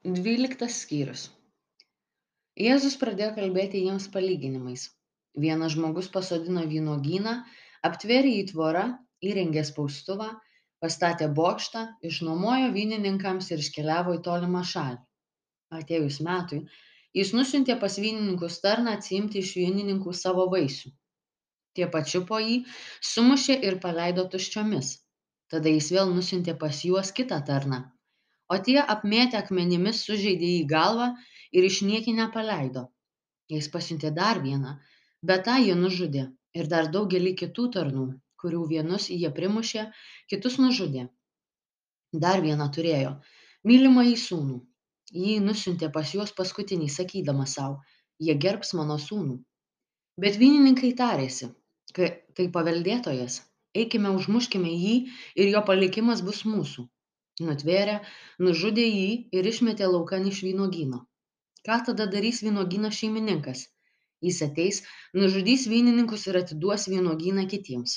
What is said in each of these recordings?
Dvyliktas skyrius. Jėzus pradėjo kalbėti jiems palyginimais. Vienas žmogus pasodino vynogyną, aptvėrė į tvorą, įrengė spaustuvą, pastatė bokštą, išnuomojo vynininkams ir iškeliavo į tolimą šalį. Atėjus metui, jis nusiuntė pas vynininkus tarną atsiimti iš vynininkų savo vaisių. Tie pačiupo jį, sumušė ir paleido tuščiomis. Tada jis vėl nusiuntė pas juos kitą tarną o tie apmėtę akmenimis sužeidė jį į galvą ir išniekinę paleido. Jis pasiuntė dar vieną, bet tą jie nužudė ir dar daugelį kitų tarnų, kurių vienus jie primušė, kitus nužudė. Dar vieną turėjo, mylimą į sūnų. Jį nusiuntė pas juos paskutinį, sakydama savo, jie gerbs mano sūnų. Bet vynininkai tarėsi, kai tai paveldėtojas, eikime užmuškime jį ir jo palikimas bus mūsų nutvėrė nužudė jį ir išmetė laukan iš vynuogyno. Ką tada darys vynuogyno šeimininkas? Jis ateis nužudys vynininkus ir atiduos vynuogyną kitiems.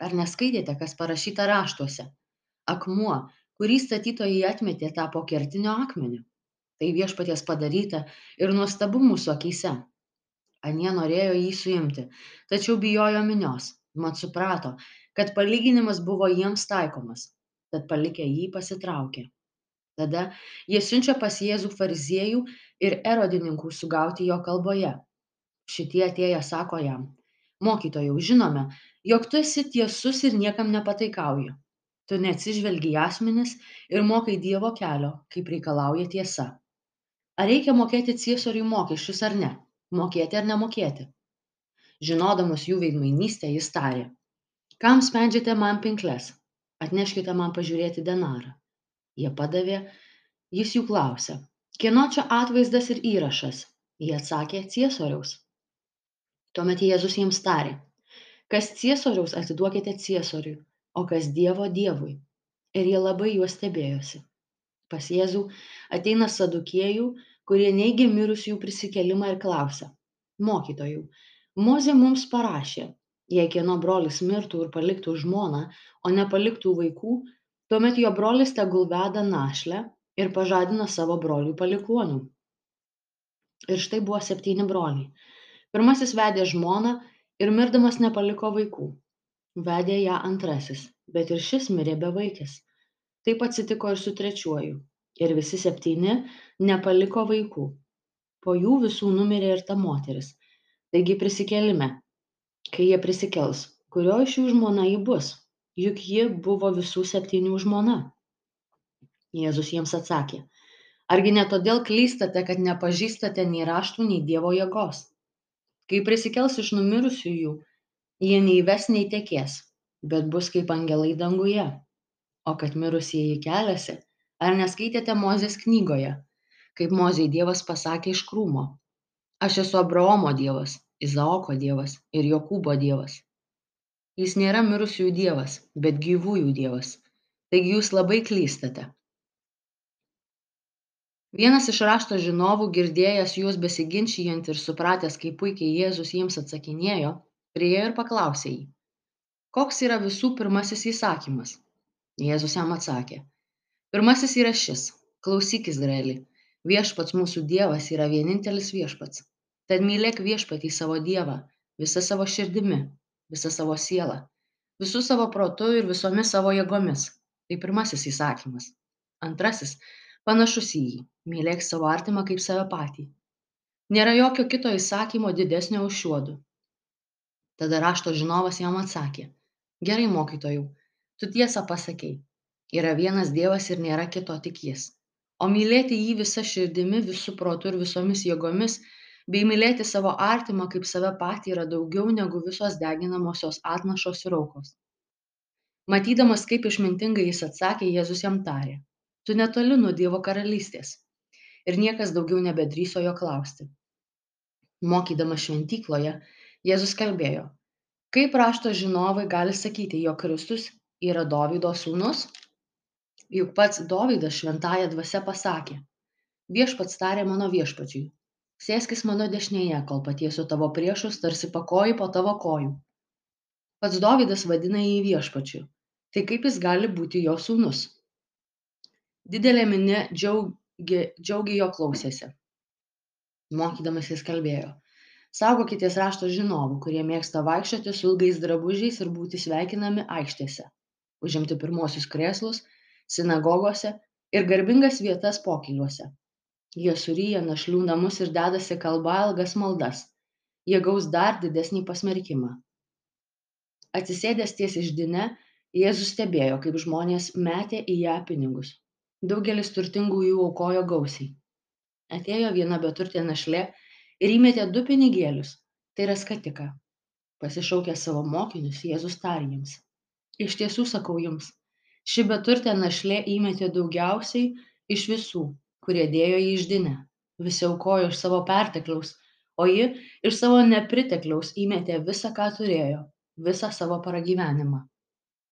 Ar neskaitėte kas parašyta raštuose? Akmuo kurį statytojai atmetė tapo kertiniu akmeniu. Tai viešpaties padaryta ir nuostabu mūsų akyse. Anie norėjo jį suimti tačiau bijojo minios. Mat suprato kad palyginimas buvo jiems taikomas tad palikę jį pasitraukė. Tada jie siunčia pas Jėzų fariziejų ir erodininkų sugauti jo kalboje. Šitie atėję sako jam, mokytojau, žinome, jog tu esi tiesus ir niekam nepataikauji. Tu neatsižvelgi į asmenis ir mokai Dievo kelio, kaip reikalauja tiesa. Ar reikia mokėti ciesoriui mokesčius ar ne? Mokėti ar nemokėti? Žinodamas jų veidmainystę, jis tarė, kam spendžiate man pinkles? Atneškite man pažiūrėti denarą. Jie padavė. Jis jų klausia kieno čia atvaizdas ir įrašas? Jie atsakė ciesoriaus. Tuomet jėzus jiems tarė. Kas ciesoriaus atiduokite ciesoriui o kas dievo dievui. Ir jie labai juo stebėjosi. Pas jėzų ateina sadukiejų kurie neigia mirusiųjų prisikėlimą ir klausia. Mokytojau mozė mums parašė jei kieno brolis mirtų ir paliktų žmoną o nepaliktų vaikų tuomet jo brolis tegul veda našlę ir pažadina savo broliui palikuonių. Ir štai buvo septyni broliai. Pirmasis vedė žmoną ir mirdamas nepaliko vaikų. Vedė ją antrasis bet ir šis mirė bevaikis. Taip atsitiko ir su trečiuoju. Ir visi septyni nepaliko vaikų. Po jų visų numirė ir ta moteris. Taigi prisikėlime kai jie prisikels kurio iš jų žmona ji bus? Juk ji buvo visų septynių žmona. Jėzus jiems atsakė argi ne todėl klystate kad nepažįstate nei raštų nei dievo jėgos? Kai prisikels iš numirusiųjų jie nei ves nei tekės bet bus kaip angelai danguje. O kad mirusieji keliasi ar neskaitėte mozės knygoje kaip mozei dievas pasakė iš krūmo? Aš esu abraomo dievas izaoko dievas ir jokūbo dievas. Jis nėra mirusiųjų dievas bet gyvųjų dievas. Taigi jūs labai klystate. Vienas iš rašto žinovų girdėjęs juos besiginčijant ir supratęs kaip puikiai jėzus jiems atsakinėjo priėjo ir paklausė jį koks yra visų pirmasis įsakymas? Jėzus jam atsakė pirmasis yra šis klausyk izraeli viešpats mūsų dievas yra vienintelis viešpats tad mylėk viešpatį savo dievą visa savo širdimi visa savo siela visu savo protu ir visomis savo jėgomis. Tai pirmasis įsakymas. Antrasis panašus į jį. Mylėk savo artimą kaip save patį. Nėra jokio kito įsakymo didesnio už šiuodu. Tada rašto žinovas jam atsakė gerai mokytojau tu tiesą pasakei. Yra vienas dievas ir nėra kito tik jis. O mylėti jį visa širdimi visu protu ir visomis jėgomis bei mylėti savo artimą kaip save patį yra daugiau negu visos deginamosios atnašos ir aukos. Matydamas kaip išmintingai jis atsakė jėzus jam tarė tu netoli nuo dievo karalystės. Ir niekas daugiau nebedrįso jo klausti. Mokydamas šventykloje jėzus kalbėjo kaip rašto žinovai gali sakyti jog kristus yra dovydo sūnus? Juk pats dovydas šventąja dvasia pasakė viešpats tarė mano viešpačiui sėskis mano dešinėje kol patiesiu tavo priešus tarsi pakojį po tavo kojų pats dovydas vadina jį viešpačiu tai kaip jis gali būti jo sūnus didelė minia džiaug džiaugiai jo klausėsi. Mokydamas jis kalbėjo. Saugokitės rašto žinovų, kurie mėgsta vaikščioti su ilgais drabužiais ir būti sveikinami aikštėse, užimti pirmosius krėslus, sinagogose ir garbingas vietas pokyliuose. Jie suryja našlių namus ir dedasi kalba ilgas maldas. Jie gaus dar didesnį pasmerkimą. Atsisėdęs ties išdine, Jėzus stebėjo, kaip žmonės metė į ją pinigus. Daugelis turtingųjų aukojo gausiai. Atėjo viena beturtė našlė ir įmetė du pinigėlius, tai yra skatiką. Pasišaukė savo mokinius, Jėzus tarė jiems. Iš tiesų sakau jums, ši beturtė našlė įmetė daugiausiai iš visų, kurie dėjo į išdinę. Visi aukojo iš savo pertekliaus, o ji iš savo nepritekliaus įmetė visą, ką turėjo, visą savo pragyvenimą.